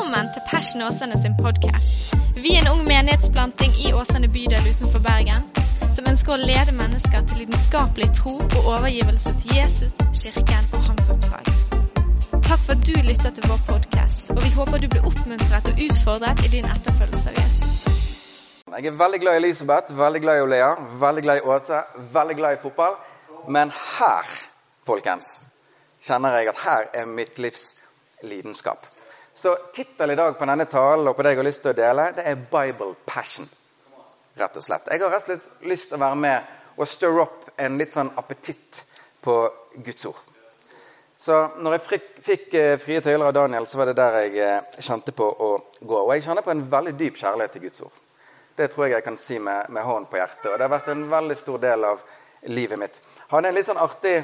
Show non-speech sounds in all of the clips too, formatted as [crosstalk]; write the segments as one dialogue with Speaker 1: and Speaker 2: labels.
Speaker 1: Velkommen til Passion Åsane sin podkast. Vi er en ung menighetsplanting i Åsane bydel utenfor Bergen som ønsker å lede mennesker til lidenskapelig tro og overgivelse til Jesus, kirken og hans oppdrag. Takk for at du lytter til vår podkast, og vi håper du blir oppmuntret og utfordret i din etterfølgelse av Jesus.
Speaker 2: Jeg er veldig glad i Elisabeth, veldig glad i Olea, veldig glad i Åse, veldig glad i fotball. Men her, folkens, kjenner jeg at her er mitt livs lidenskap. Så tittelen i dag på denne talen og på det jeg har lyst til å dele, det er Bible Passion. Rett og slett. Jeg har rett og slett lyst til å være med og stir opp en litt sånn appetitt på Guds ord. Så når jeg fikk eh, frie tøyler av Daniel, så var det der jeg eh, kjente på å gå. Og jeg kjenner på en veldig dyp kjærlighet til Guds ord. Det tror jeg jeg kan si med, med hånden på hjertet. Og det har vært en veldig stor del av livet mitt. Jeg hadde en litt sånn artig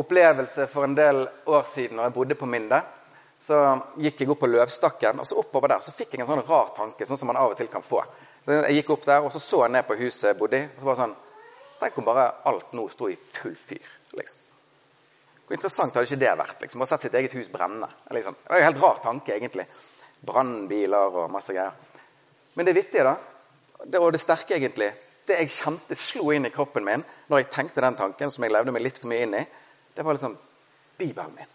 Speaker 2: opplevelse for en del år siden når jeg bodde på Minde så gikk jeg opp på Løvstakken, og så oppover der så fikk jeg en sånn rar tanke. sånn som man av og til kan få. Så Jeg gikk opp der, og så så jeg ned på huset jeg bodde i. og så bare sånn, Tenk om bare alt nå sto i full fyr. liksom. Hvor interessant hadde ikke det vært? liksom, Å sett sitt eget hus brenne. Liksom. Det var en helt rar tanke, egentlig. Brannbiler og masse greier. Men det vittige, da, det, og det sterke, egentlig, det jeg kjente slo inn i kroppen min når jeg tenkte den tanken, som jeg levde meg litt for mye inn i, det var liksom Bibelen min.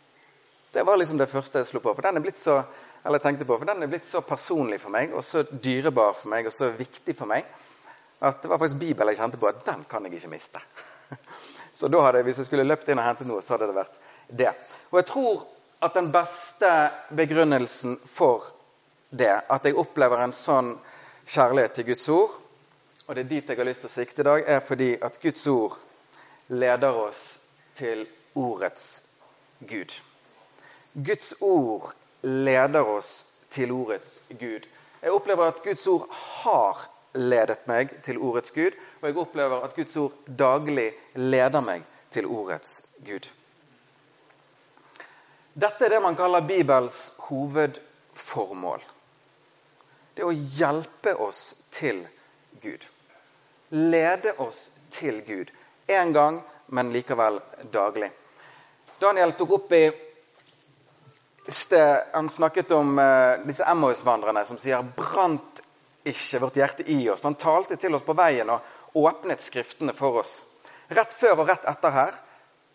Speaker 2: Det var liksom det første jeg slo på. For den er blitt så eller tenkte på, for den er blitt så personlig for meg og så dyrebar for meg og så viktig for meg at det var faktisk Bibelen jeg kjente på at den kan jeg ikke miste. [laughs] Så da hadde, hvis jeg skulle løpt inn og hentet noe, så hadde det vært det. Og jeg tror at den beste begrunnelsen for det, at jeg opplever en sånn kjærlighet til Guds ord, og det er dit jeg har lyst til å sikte i dag, er fordi at Guds ord leder oss til ordets Gud. Guds ord leder oss til ordets Gud. Jeg opplever at Guds ord har ledet meg til ordets Gud, og jeg opplever at Guds ord daglig leder meg til ordets Gud. Dette er det man kaller Bibels hovedformål. Det er å hjelpe oss til Gud. Lede oss til Gud. Én gang, men likevel daglig. Daniel tok opp i sted han snakket om uh, disse Emmaus-vandrerne som sier 'brant ikke vårt hjerte i oss'. Han talte til oss på veien og åpnet Skriftene for oss. Rett før og rett etter her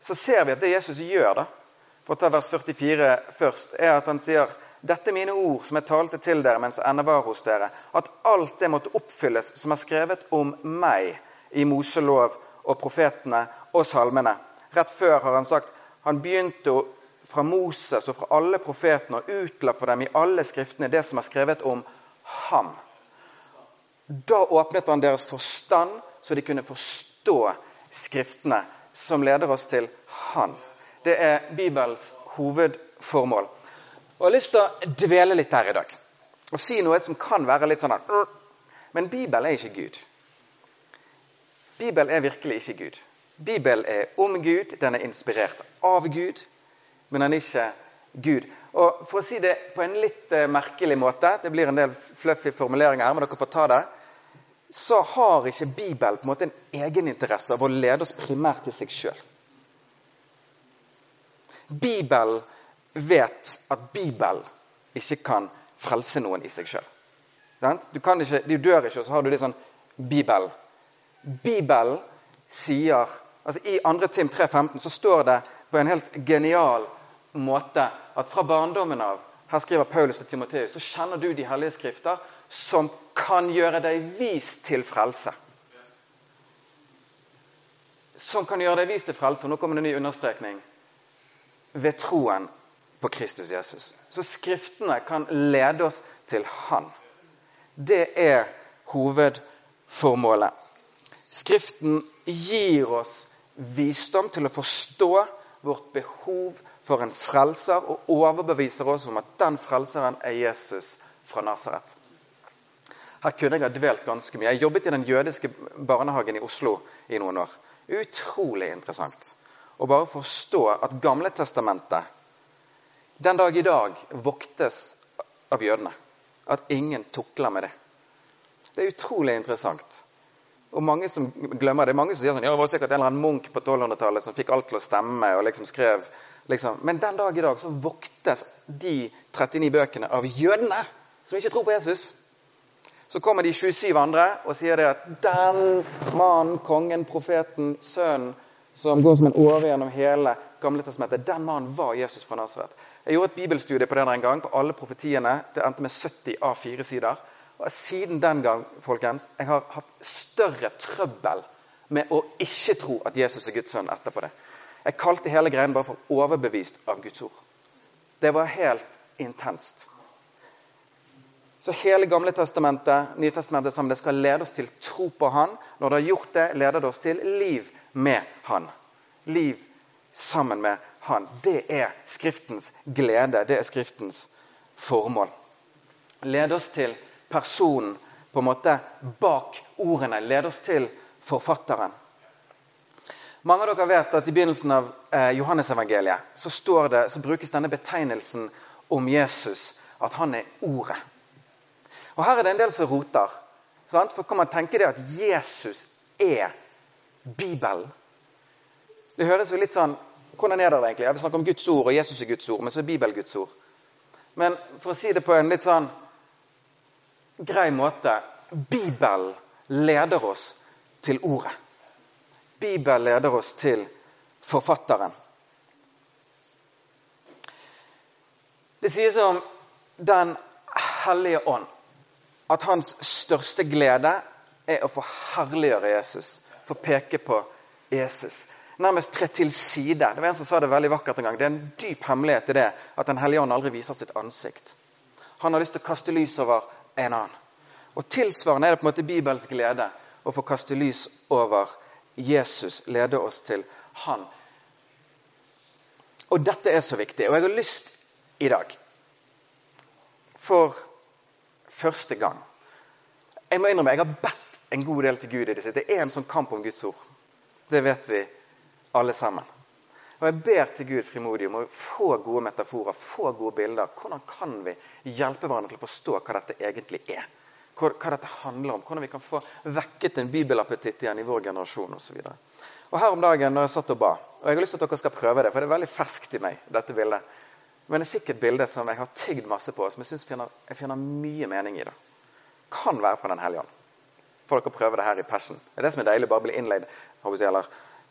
Speaker 2: så ser vi at det Jesus gjør, da, for å ta vers 44 først, er at han sier dette er mine ord som jeg talte til dere mens jeg ennå var hos dere, at alt det måtte oppfylles som er skrevet om meg i Moselov og profetene og salmene. Rett før har han sagt han begynte å fra Moses og fra alle profetene og utla for dem i alle skriftene det som er skrevet om ham. Da åpnet han deres forstand, så de kunne forstå skriftene som leder oss til Han. Det er Bibels hovedformål. Og Jeg har lyst til å dvele litt her i dag og si noe som kan være litt sånn at Men Bibelen er ikke Gud. Bibelen er virkelig ikke Gud. Bibelen er om Gud, den er inspirert av Gud men han er ikke Gud. Og For å si det på en litt uh, merkelig måte, det blir en del fluffy formuleringer her, men dere får ta det, så har ikke Bibelen på en måte en egeninteresse av å lede oss primært til seg sjøl. Bibelen vet at Bibelen ikke kan frelse noen i seg sjøl. Du, du, dør ikke, og så har du det sånn Bibel. Bibelen sier altså I 2. Tim 3,15 så står det på en helt genial måte at fra barndommen av her skriver Paulus til Timoteus, så kjenner du de hellige skrifter som kan gjøre deg vis til frelse. Som kan gjøre deg vis til frelse. Nå kommer det en ny understrekning. Ved troen på Kristus Jesus. Så Skriftene kan lede oss til Han. Det er hovedformålet. Skriften gir oss visdom til å forstå vårt behov for en frelser og overbeviser oss om at den frelseren er Jesus fra Nasaret. Her kunne jeg ha dvelt ganske mye. Jeg jobbet i den jødiske barnehagen i Oslo i noen år. Utrolig interessant å bare forstå at Gamle testamentet den dag i dag voktes av jødene. At ingen tukler med det. Det er utrolig interessant. Og mange som glemmer det. Mange som sier sånn, ja, det var sikkert en eller annen munk på 1200-tallet som fikk alt til å stemme. og liksom skrev, liksom. Men den dag i dag så voktes de 39 bøkene av jødene som ikke tror på Jesus. Så kommer de 27 andre og sier det at den mannen, kongen, profeten, sønnen som går som en åre gjennom hele Gamle testamentet, den mannen var Jesus fra Nasaret. Jeg gjorde et bibelstudie på det der en gang, på alle profetiene. Det endte med 70 av fire sider. Og Siden den gang folkens, jeg har hatt større trøbbel med å ikke tro at Jesus er Guds sønn etterpå det. Jeg kalte hele greien bare for overbevist av Guds ord. Det var helt intenst. Så hele Gamle testamentet, Nytestamentet sammen, det skal lede oss til tro på Han. Når det har gjort det, leder det oss til liv med Han. Liv sammen med Han. Det er Skriftens glede. Det er Skriftens formål. Lede oss til personen på en måte bak ordene. Lede oss til forfatteren. Mange av dere vet at I begynnelsen av eh, Johannesevangeliet så, det, så brukes denne betegnelsen om Jesus at han er Ordet. Og Her er det en del som roter. Sant? For kan man tenke det at Jesus er Bibelen? Det høres jo litt sånn Hvordan er det egentlig? Jeg vil snakke om Guds ord, og Jesus er Guds ord, men så er Bibelen Guds ord. Men for å si det på en litt sånn grei måte Bibelen leder oss til ordet. Bibelen leder oss til forfatteren. Det sies om Den hellige ånd at hans største glede er å få herliggjøre Jesus. Få peke på Jesus. Nærmest tre til side. Det var En som sa det veldig vakkert en gang. Det er en dyp hemmelighet i det at Den hellige ånd aldri viser sitt ansikt. Han har lyst til å kaste lys over en annen. Og Tilsvarende er det på en måte Bibelens glede å få kaste lys over Jesus, lede oss til Han. Og dette er så viktig. Og jeg har lyst i dag, for første gang Jeg må innrømme, jeg har bedt en god del til Gud i det siste. Det er en sånn kamp om Guds ord. Det vet vi alle sammen. Og Jeg ber til Gud frimodig om å få gode metaforer, få gode bilder. Hvordan kan vi hjelpe hverandre til å forstå hva dette egentlig er? Hva, hva dette handler om? Hvordan vi kan få vekket en bibelappetitt igjen i vår generasjon osv. Her om dagen når jeg satt og ba, og jeg har lyst til at dere skal prøve det, for det er veldig ferskt i meg, dette bildet. Men jeg fikk et bilde som jeg har tygd masse på, som jeg finner, jeg finner mye mening i. det. Kan være fra Den hellige ånd. Får dere prøve det her i Passion. Det er det som er deilig. Bare bli innleid, eller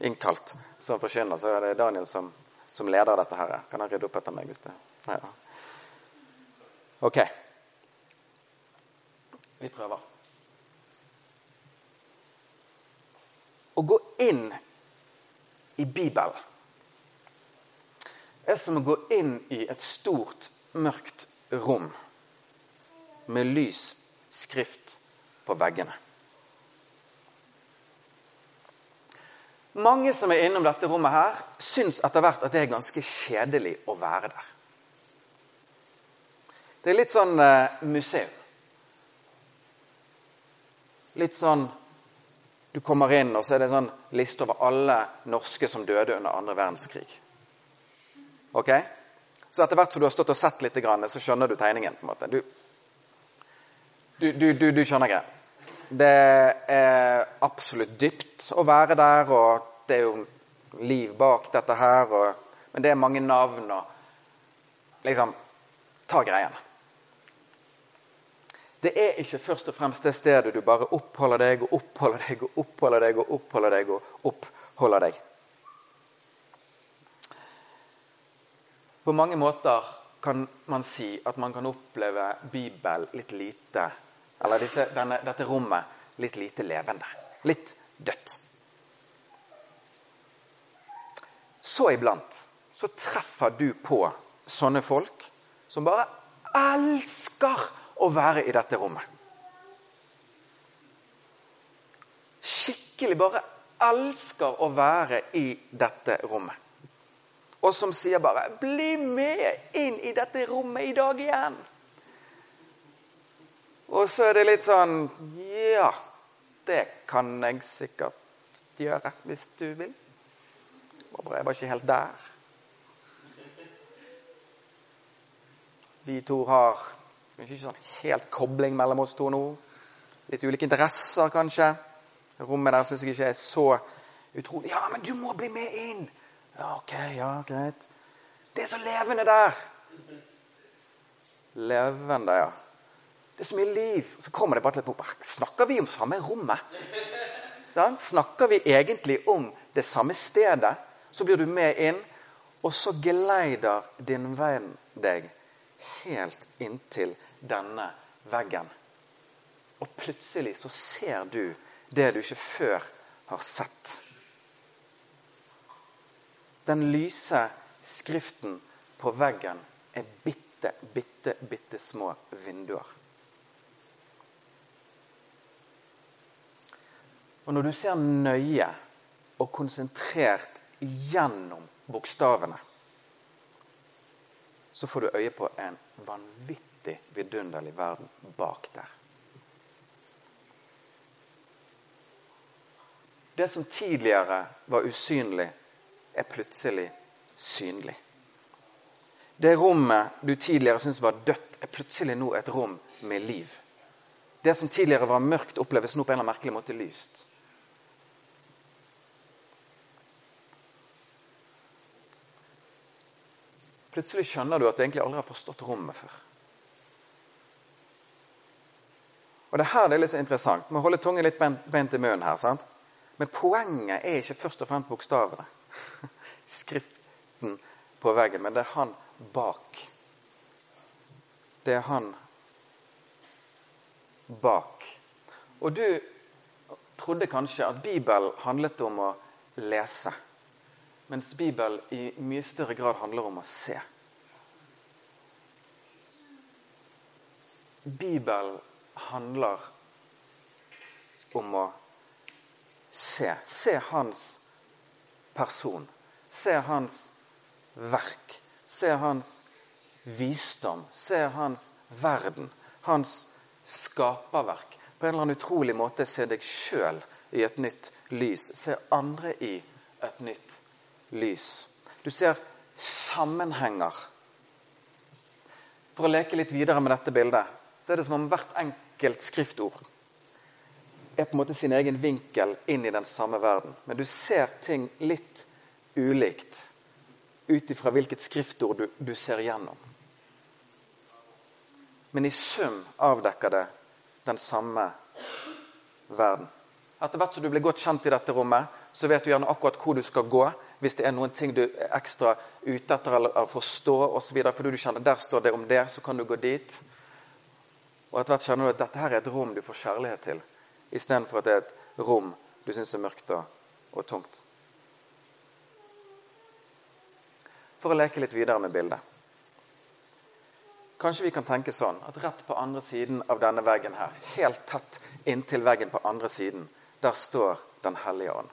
Speaker 2: innkalt som forkynner. Så er det Daniel som, som leder dette her. Kan han rydde opp etter meg hvis det Nei da. Ok. Vi prøver. Å gå inn i Bibelen er som å gå inn i et stort, mørkt rom med lys skrift på veggene. Mange som er innom dette rommet, her, syns etter hvert at det er ganske kjedelig å være der. Det er litt sånn eh, museum. Litt sånn Du kommer inn, og så er det en sånn liste over alle norske som døde under andre verdenskrig. Ok? Så etter hvert som du har stått og sett litt, så skjønner du tegningen. på en måte. Du, du, du, du skjønner greia. Det er absolutt dypt å være der, og det er jo liv bak dette her. Og, men det er mange navn og Liksom Ta greien. Det er ikke først og fremst det stedet du bare oppholder deg og oppholder deg og oppholder deg og oppholder deg og oppholder deg. På mange måter kan man si at man kan oppleve Bibel litt lite Eller disse, denne, dette rommet litt lite levende. Litt dødt. Så iblant så treffer du på sånne folk som bare elsker å være i dette rommet. Skikkelig bare elsker å være i dette rommet og som sier bare 'Bli med inn i dette rommet i dag igjen'. Og så er det litt sånn Ja, det kan jeg sikkert gjøre hvis du vil. Jeg var ikke helt der. Vi to har ikke sånn helt kobling mellom oss to nå. Litt ulike interesser, kanskje. Rommet der syns jeg ikke er så utrolig Ja, men du må bli med inn! Ja, ok, ja, greit. Det er så levende der. Levende, ja. Det er så mye liv. Så kommer det bare til et Snakker vi om samme rommet? Ja, snakker vi egentlig om det samme stedet. Så blir du med inn, og så geleider din venn deg helt inntil denne veggen. Og plutselig så ser du det du ikke før har sett. Den lyse skriften på veggen er bitte, bitte, bitte små vinduer. Og når du ser nøye og konsentrert gjennom bokstavene, så får du øye på en vanvittig vidunderlig verden bak der. Det som tidligere var usynlig, er plutselig synlig. Det rommet du tidligere syntes var dødt, er plutselig nå et rom med liv. Det som tidligere var mørkt, oppleves nå på en eller annen merkelig måte lyst. Plutselig skjønner du at du egentlig aldri har forstått rommet før. Og det her det er litt så interessant. Vi holder tungen litt bent i munnen her. sant? Men poenget er ikke først og fremst bokstavene. [laughs] Skriften på veggen, men det er han bak. Det er han bak. Og du trodde kanskje at Bibelen handlet om å lese. Mens Bibelen i mye større grad handler om å se. Bibelen handler om å se. Se hans person. Se hans verk. Se hans visdom. Se hans verden. Hans skaperverk. På en eller annen utrolig måte se deg sjøl i et nytt lys. Se andre i et nytt lys. Du ser sammenhenger. For å leke litt videre med dette bildet, så er det som om hvert enkelt skriftord er på en måte sin egen vinkel inn i den samme verden. Men du ser ting litt ulikt ut ifra hvilket skriftord du, du ser gjennom. Men i sum avdekker det den samme verden. Etter hvert som du blir godt kjent i dette rommet, så vet du gjerne akkurat hvor du skal gå hvis det er noen ting du er ekstra ute etter eller forstå osv. Fordi du kjenner der står det om det, så kan du gå dit. Og etter hvert kjenner du at dette her er et rom du får kjærlighet til, istedenfor at det er et rom du syns er mørkt og, tomt. For å leke litt videre med bildet. Kanskje vi kan tenke sånn at rett på andre siden av denne veggen her, helt tett inntil veggen på andre siden, der står Den hellige ånd.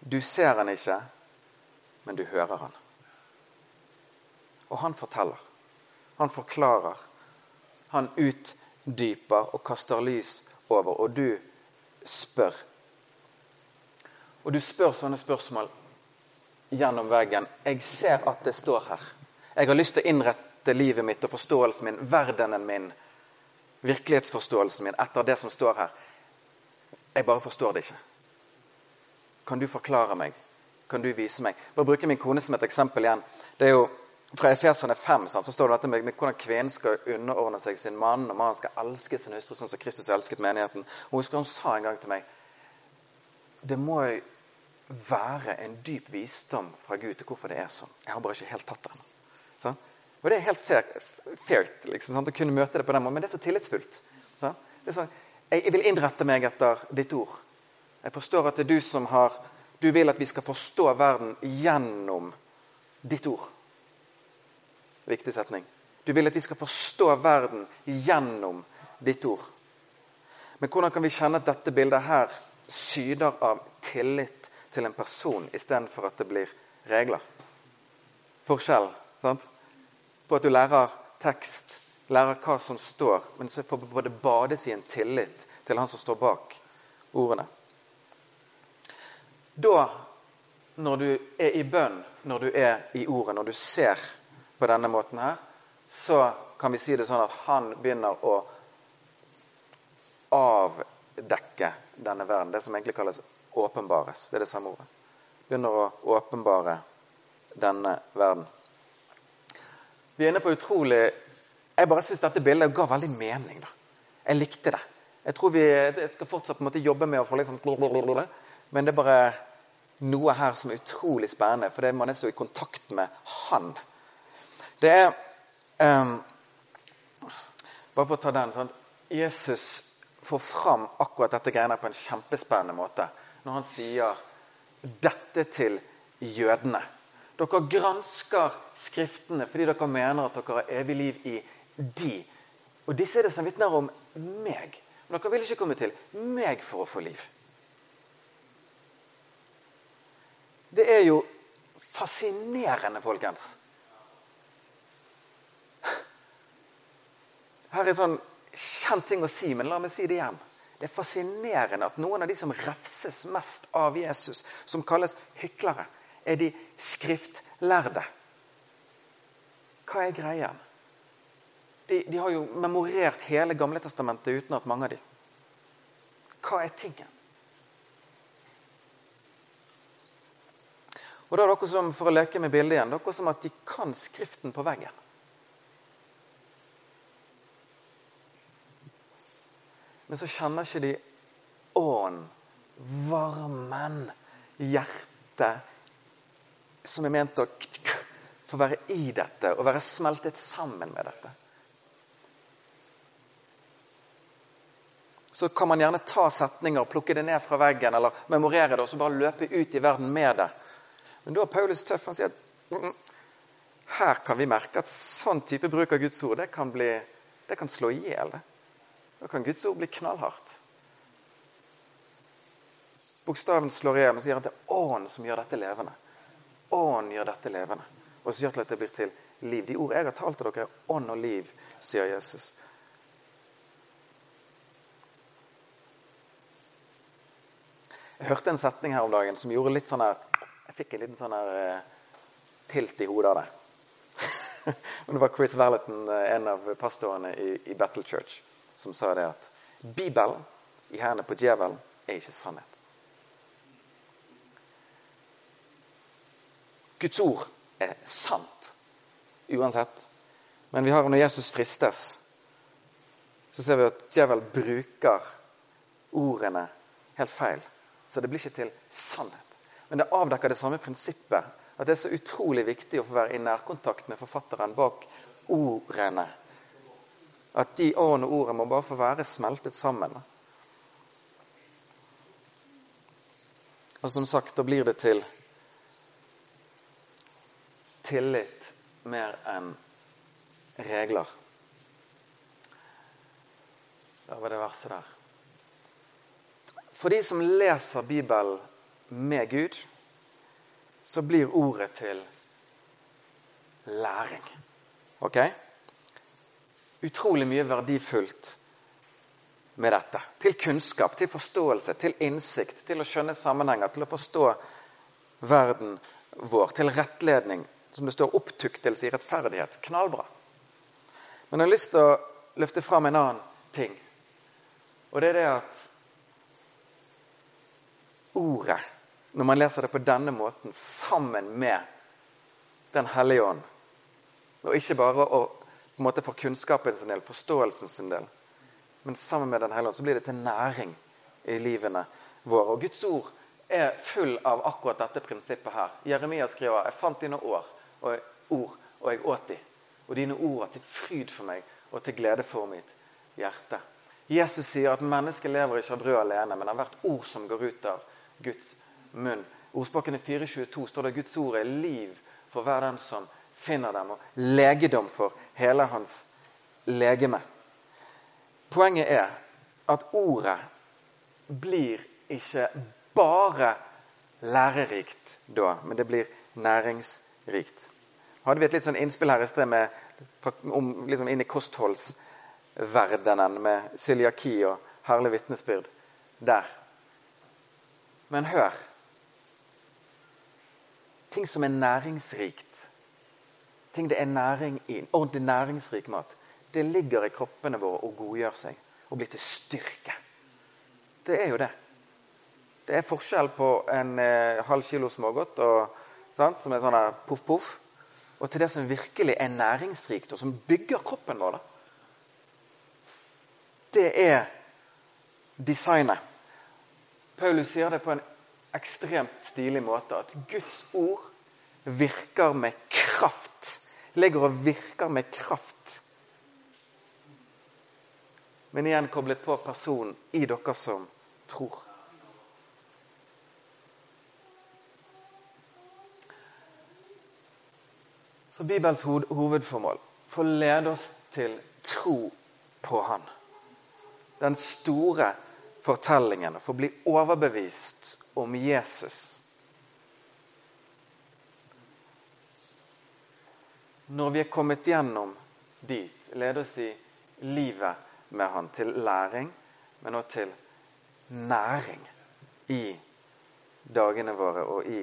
Speaker 2: Du ser han ikke, men du hører han. Og han forteller. Han forklarer. Han utdyper og kaster lys over, og du spør. Og du spør sånne spørsmål gjennom veggen. Jeg ser at det står her. Jeg har lyst til å innrette livet mitt og forståelsen min, verdenen min, virkelighetsforståelsen min, etter det som står her. Jeg bare forstår det ikke. Kan du forklare meg? Kan du vise meg? Bare bruke min kone som et eksempel igjen. Det er jo Fra Efeserne 5 så står det dette med, med hvordan kvinnen skal underordne seg sin mann, og mannen skal elske sin hustru sånn som Kristus elsket menigheten. Og husker hun sa en gang til meg Det må være en dyp visdom fra Gud til hvorfor det er sånn. Jeg har bare ikke helt tatt den. Sånn? Og det er helt fair, liksom, sånn, å kunne møte det på den måten, men det er så tillitsfullt. Sånn? Er sånn, jeg vil innrette meg etter ditt ord. Jeg forstår at det er du som har Du vil at vi skal forstå verden gjennom ditt ord. Viktig setning. Du vil at vi skal forstå verden gjennom ditt ord. Men hvordan kan vi kjenne at dette bildet her syder av tillit til en person istedenfor at det blir regler? Forskjell sant? på at du lærer tekst, lærer hva som står, men så får både bades i en tillit til han som står bak ordene. Da, når du er i bønn, når du er i ordet, når du ser på denne måten her, så kan vi si det sånn at han begynner å avdekke denne verden. Det som egentlig kalles åpenbares. Det er det samme ordet. Begynner å åpenbare denne verden. Vi er inne på utrolig Jeg bare syns dette bildet ga veldig mening. da. Jeg likte det. Jeg tror vi jeg skal fortsatt måte jobbe med å få liksom Men det er bare noe her som er utrolig spennende, for man er så i kontakt med Han. Det er um, Bare for å ta den. sånn, Jesus får fram akkurat dette greiene på en kjempespennende måte når han sier dette til jødene. Dere gransker Skriftene fordi dere mener at dere har evig liv i de. Og disse er det som vitner om meg. Men dere vil ikke komme til meg for å få liv. Det er jo fascinerende, folkens. Her er en sånn kjent ting å si, men la meg si det igjen. Det er fascinerende at noen av de som refses mest av Jesus, som kalles hyklere, er de skriftlærde. Hva er greien? De, de har jo memorert hele Gamle Testamentet uten at mange av de. Hva er tingen? Og da er dere som, For å leke med bildet igjen, dere som at de kan Skriften på veggen. Men så kjenner ikke de ånd, varmen, hjertet, som er ment å få være i dette og være smeltet sammen med dette. Så kan man gjerne ta setninger, plukke det ned fra veggen eller memorere det og så bare løpe ut i verden med det. Men da er Paulus tøff. Han sier at mm, mm, her kan vi merke at sånn type bruk av Guds ord det kan, bli, det kan slå i hjel. Da kan Guds ord bli knallhardt. Bokstaven slår igjen, og men sier at det er ånd som gjør dette levende. Ånd gjør dette levende. Og så gjør det at det blir til liv. De ord jeg har talt til dere, er ånd og liv, sier Jesus. Jeg hørte en setning her om dagen som gjorde litt sånn her Jeg fikk en liten sånn her uh, tilt i hodet av det. [laughs] det var Chris Valenton, uh, en av pastorene i, Battle Church, som sa det at Bibelen i hendene på djevelen er ikke sannhet. Guds ord er sant uansett. Men vi har når Jesus fristes, så ser vi at djevel bruker ordene helt feil. Så det blir ikke til sannhet. Men det avdekker det samme prinsippet. At det er så utrolig viktig å få være i nærkontakt med forfatteren bak ordene. At de ordene og ordene må bare få være smeltet sammen. Og som sagt, da blir det til tillit mer enn regler. Da var det verset der. For de som leser Bibelen med Gud, så blir ordet til læring. Ok? Utrolig mye verdifullt med dette. Til kunnskap, til forståelse, til innsikt, til å skjønne sammenhenger, til å forstå verden vår, til rettledning, som det står, opptuktelse i rettferdighet. Knallbra. Men jeg har lyst til å løfte fram en annen ting. Og det er det at ordet, når man leser det på denne måten, sammen med Den hellige ånd Og ikke bare å, på en måte for kunnskapen sin del, forståelsen sin del, men sammen med Den hellige ånd, så blir det til næring i livene våre. Og Guds ord er full av akkurat dette prinsippet her. Jeremia skriver jeg fant dine år og ord, og jeg åt de. Og dine ord er til fryd for meg og til glede for mitt hjerte. Jesus sier at mennesket lever ikke av brød alene, men av hvert ord som går ut av Guds munn. Ordspråkene 4.22 står det at Guds ord er liv for hver den som finner dem, og legedom for hele hans legeme. Poenget er at ordet blir ikke bare lærerikt da, men det blir næringsrikt hadde vi et litt sånn innspill her i sted med, om, liksom inn i kostholdsverdenen med cøliaki og herlig vitnesbyrd der. Men hør Ting som er næringsrikt, ting det er næring i, ordentlig næringsrik mat, det ligger i kroppene våre og godgjør seg og blir til styrke. Det er jo det. Det er forskjell på en eh, halv kilo smågodt og, sant, som er sånn poff-poff, og til det som virkelig er næringsrikt, og som bygger kroppen vår. Det er designet. Paulus sier det på en ekstremt stilig måte at Guds ord virker med kraft. Ligger og virker med kraft. Men igjen koblet på personen i dere som tror. Så Bibels hovedformål for lede oss til tro på Han. Den store fortellingen, for å bli overbevist om Jesus. Når vi er kommet gjennom dit, lede oss i livet med Han til læring, men også til næring i dagene våre og i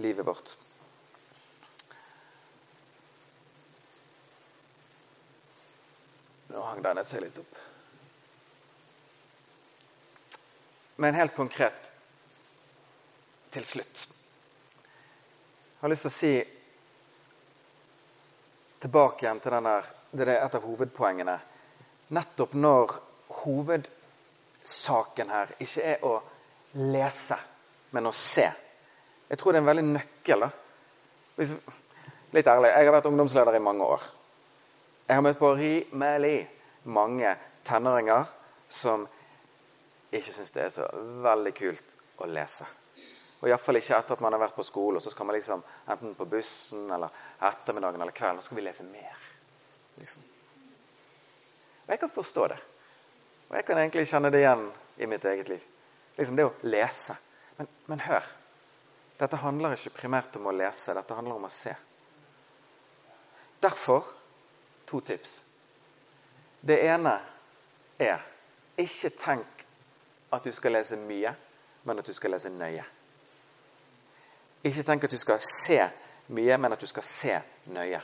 Speaker 2: livet vårt. Nå hang denne seg litt opp. Men helt konkret til slutt. Jeg har lyst til å si tilbake igjen til denne, det er et av hovedpoengene. Nettopp når hovedsaken her ikke er å lese, men å se. Jeg tror det er en veldig nøkkel. Hvis, litt ærlig, Jeg har vært ungdomsleder i mange år. Jeg har møtt på rimelig mange tenåringer som ikke syns det er så veldig kult å lese. Og Iallfall ikke etter at man har vært på skole, og så skal man liksom enten på bussen eller ettermiddagen eller kvelden, og så skal vi lese mer. Liksom. Og jeg kan forstå det. Og jeg kan egentlig kjenne det igjen i mitt eget liv. Liksom det å lese. Men, men hør. Dette handler ikke primært om å lese, dette handler om å se. Derfor to tips. Det ene er ikke tenk at du skal lese mye, men at du skal lese nøye. Ikke tenk at du skal se mye, men at du skal se nøye.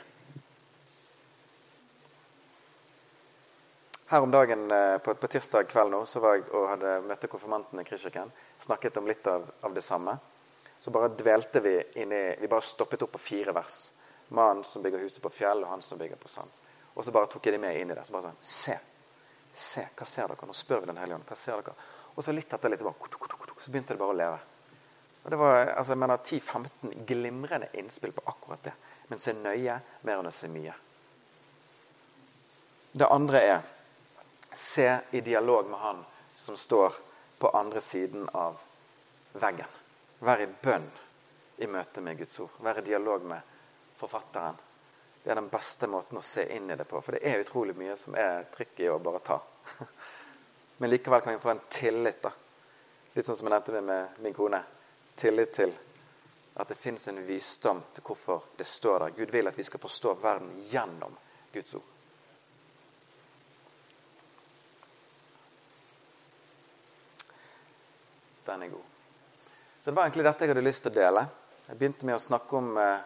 Speaker 2: Her om dagen eh, på, på tirsdag kveld nå, så var jeg og hadde møtte konfirmantene i Kristkirken. Snakket om litt av, av, det samme. Så bare dvelte vi inni Vi bare stoppet opp på fire vers. Mannen som bygger huset på fjell, og han som bygger på sand. Og så bare tok jeg de med inn i det. Så bare sånn Se. Se. Hva ser dere? Nå spør vi Den hellige ånd. Hva ser dere? Og så litt etter litt, så, bare, så begynte det bare å leve. Og det var altså, jeg mener 10-15 glimrende innspill på akkurat det. Men se nøye mer enn å se mye. Det andre er se i dialog med han som står på andre siden av veggen. Vær i bønn i møte med Guds ord. Vær i dialog med forfatteren. Det er den beste måten å se inn i det på. For det er utrolig mye som er tricky å bare ta. [laughs] Men likevel kan vi få en tillit. da. Litt sånn som jeg nevnte med min kone. Tillit til at det fins en visdom til hvorfor det står der. Gud vil at vi skal forstå verden gjennom Guds ord. Den er god. Så det var egentlig dette jeg hadde lyst til å dele. Jeg begynte med å snakke om eh,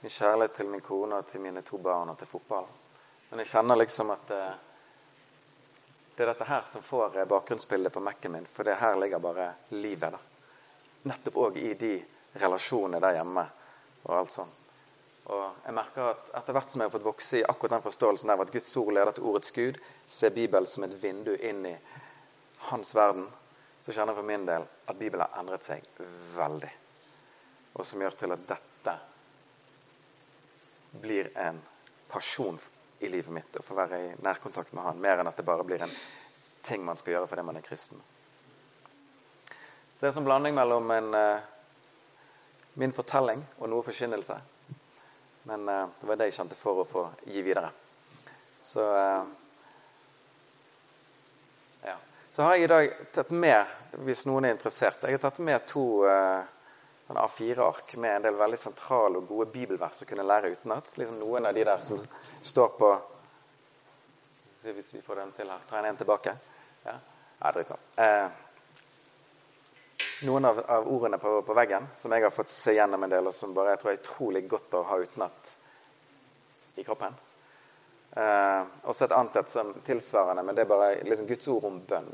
Speaker 2: min kjærlighet til min kone og til mine to barn og til fotball. Men jeg kjenner liksom at eh, det er dette her som får eh, bakgrunnsbildet på Mac-en min, for det her ligger bare livet. da. Nettopp òg i de relasjonene der hjemme og alt sånt. Og jeg merker at Etter hvert som jeg har fått vokse i akkurat den forståelsen av at Guds ord leder til ordets Gud, ser Bibelen som et vindu inn i hans verden, så kjenner jeg for min del at Bibelen har endret seg veldig. Og som gjør til at dette blir en pasjon i livet mitt å få være i nærkontakt med Han, mer enn at det bare blir en ting man skal gjøre fordi man er kristen. Så det er en sånn blanding mellom en, uh, min fortelling og noe forkynnelse. Men uh, det var det jeg kjente for å få gi videre. Så uh, ja. Så har jeg i dag tatt med, hvis noen er interessert, jeg har tatt med to sånn A4-ark med en del veldig sentrale og gode bibelvers å kunne lære utenat. Liksom noen av de der som står på Hvis vi får den til her. Tar jeg en tilbake? Ja, ja dritbra. Eh, noen av, av ordene på, på, veggen som jeg har fått se gjennom en del, og som bare jeg tror er utrolig godt å ha utenat i kroppen. Eh, også et annet et som tilsvarende, men det er bare liksom Guds ord om bønn.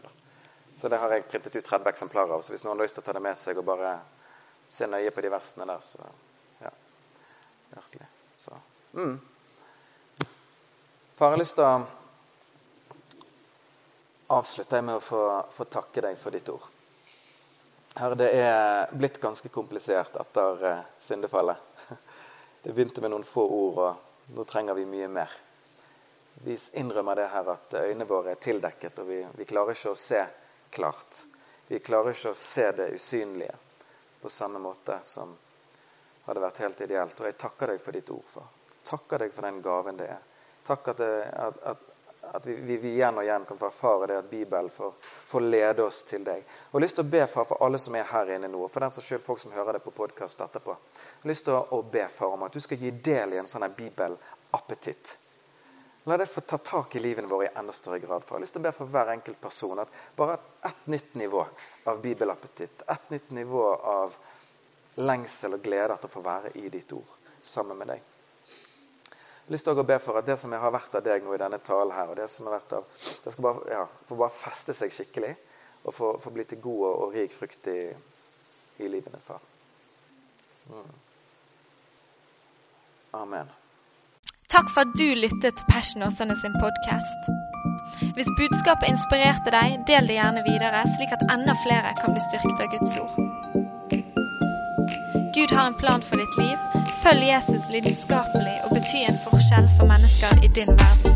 Speaker 2: Så det har jeg printet ut 30 eksemplarer av. Så hvis noen har lyst til å ta det med seg og bare se nøye på de versene der, så ja. hjertelig. Så. Mm. Far, jeg har lyst til å avslutte med å få, få takke deg for ditt ord. Herre, det er blitt ganske komplisert etter uh, syndefallet. [laughs] Det begynte med noen få ord, og nå trenger vi mye mer. Vi innrømmer det her at øynene våre er tildekket, og vi, vi klarer ikke å se klart. Vi klarer ikke å se det usynlige på samme måte som hadde vært helt ideelt. Og jeg takker deg for ditt ord, far. Takker deg for den gaven det er. Takk at, det, at, at vi, vi, vi, igjen og igjen kan få erfare det at Bibelen får, får lede oss til deg. Og Jeg har lyst til å be far for alle som er her inne nå, og for den som selv, folk som hører det på podkast etterpå. Jeg har lyst til å, be far om at du skal gi del i en sånn bibelappetitt. La det få ta tak i livene våre i enda større grad. For. Jeg har lyst til å be for hver enkelt person at bare ett nytt nivå av bibelappetitt, ett nytt nivå av lengsel og glede til å få være i ditt ord sammen med deg lyst til å be for at det som jeg har vært av deg nå i denne talen her, og det som har vært av, det skal bare, ja, få bare feste seg skikkelig og få, få bli til god og, rik frukt i, i livene, far. Mm. Amen.
Speaker 1: Takk for at du lyttet til Passion Åsane sin podkast. Hvis budskapet inspirerte deg, del det gjerne videre, slik at enda flere kan bli styrket av Guds ord. Gud har en plan for ditt liv. Følg Jesus lidenskapelig og bety en forskjell for mennesker i din verden.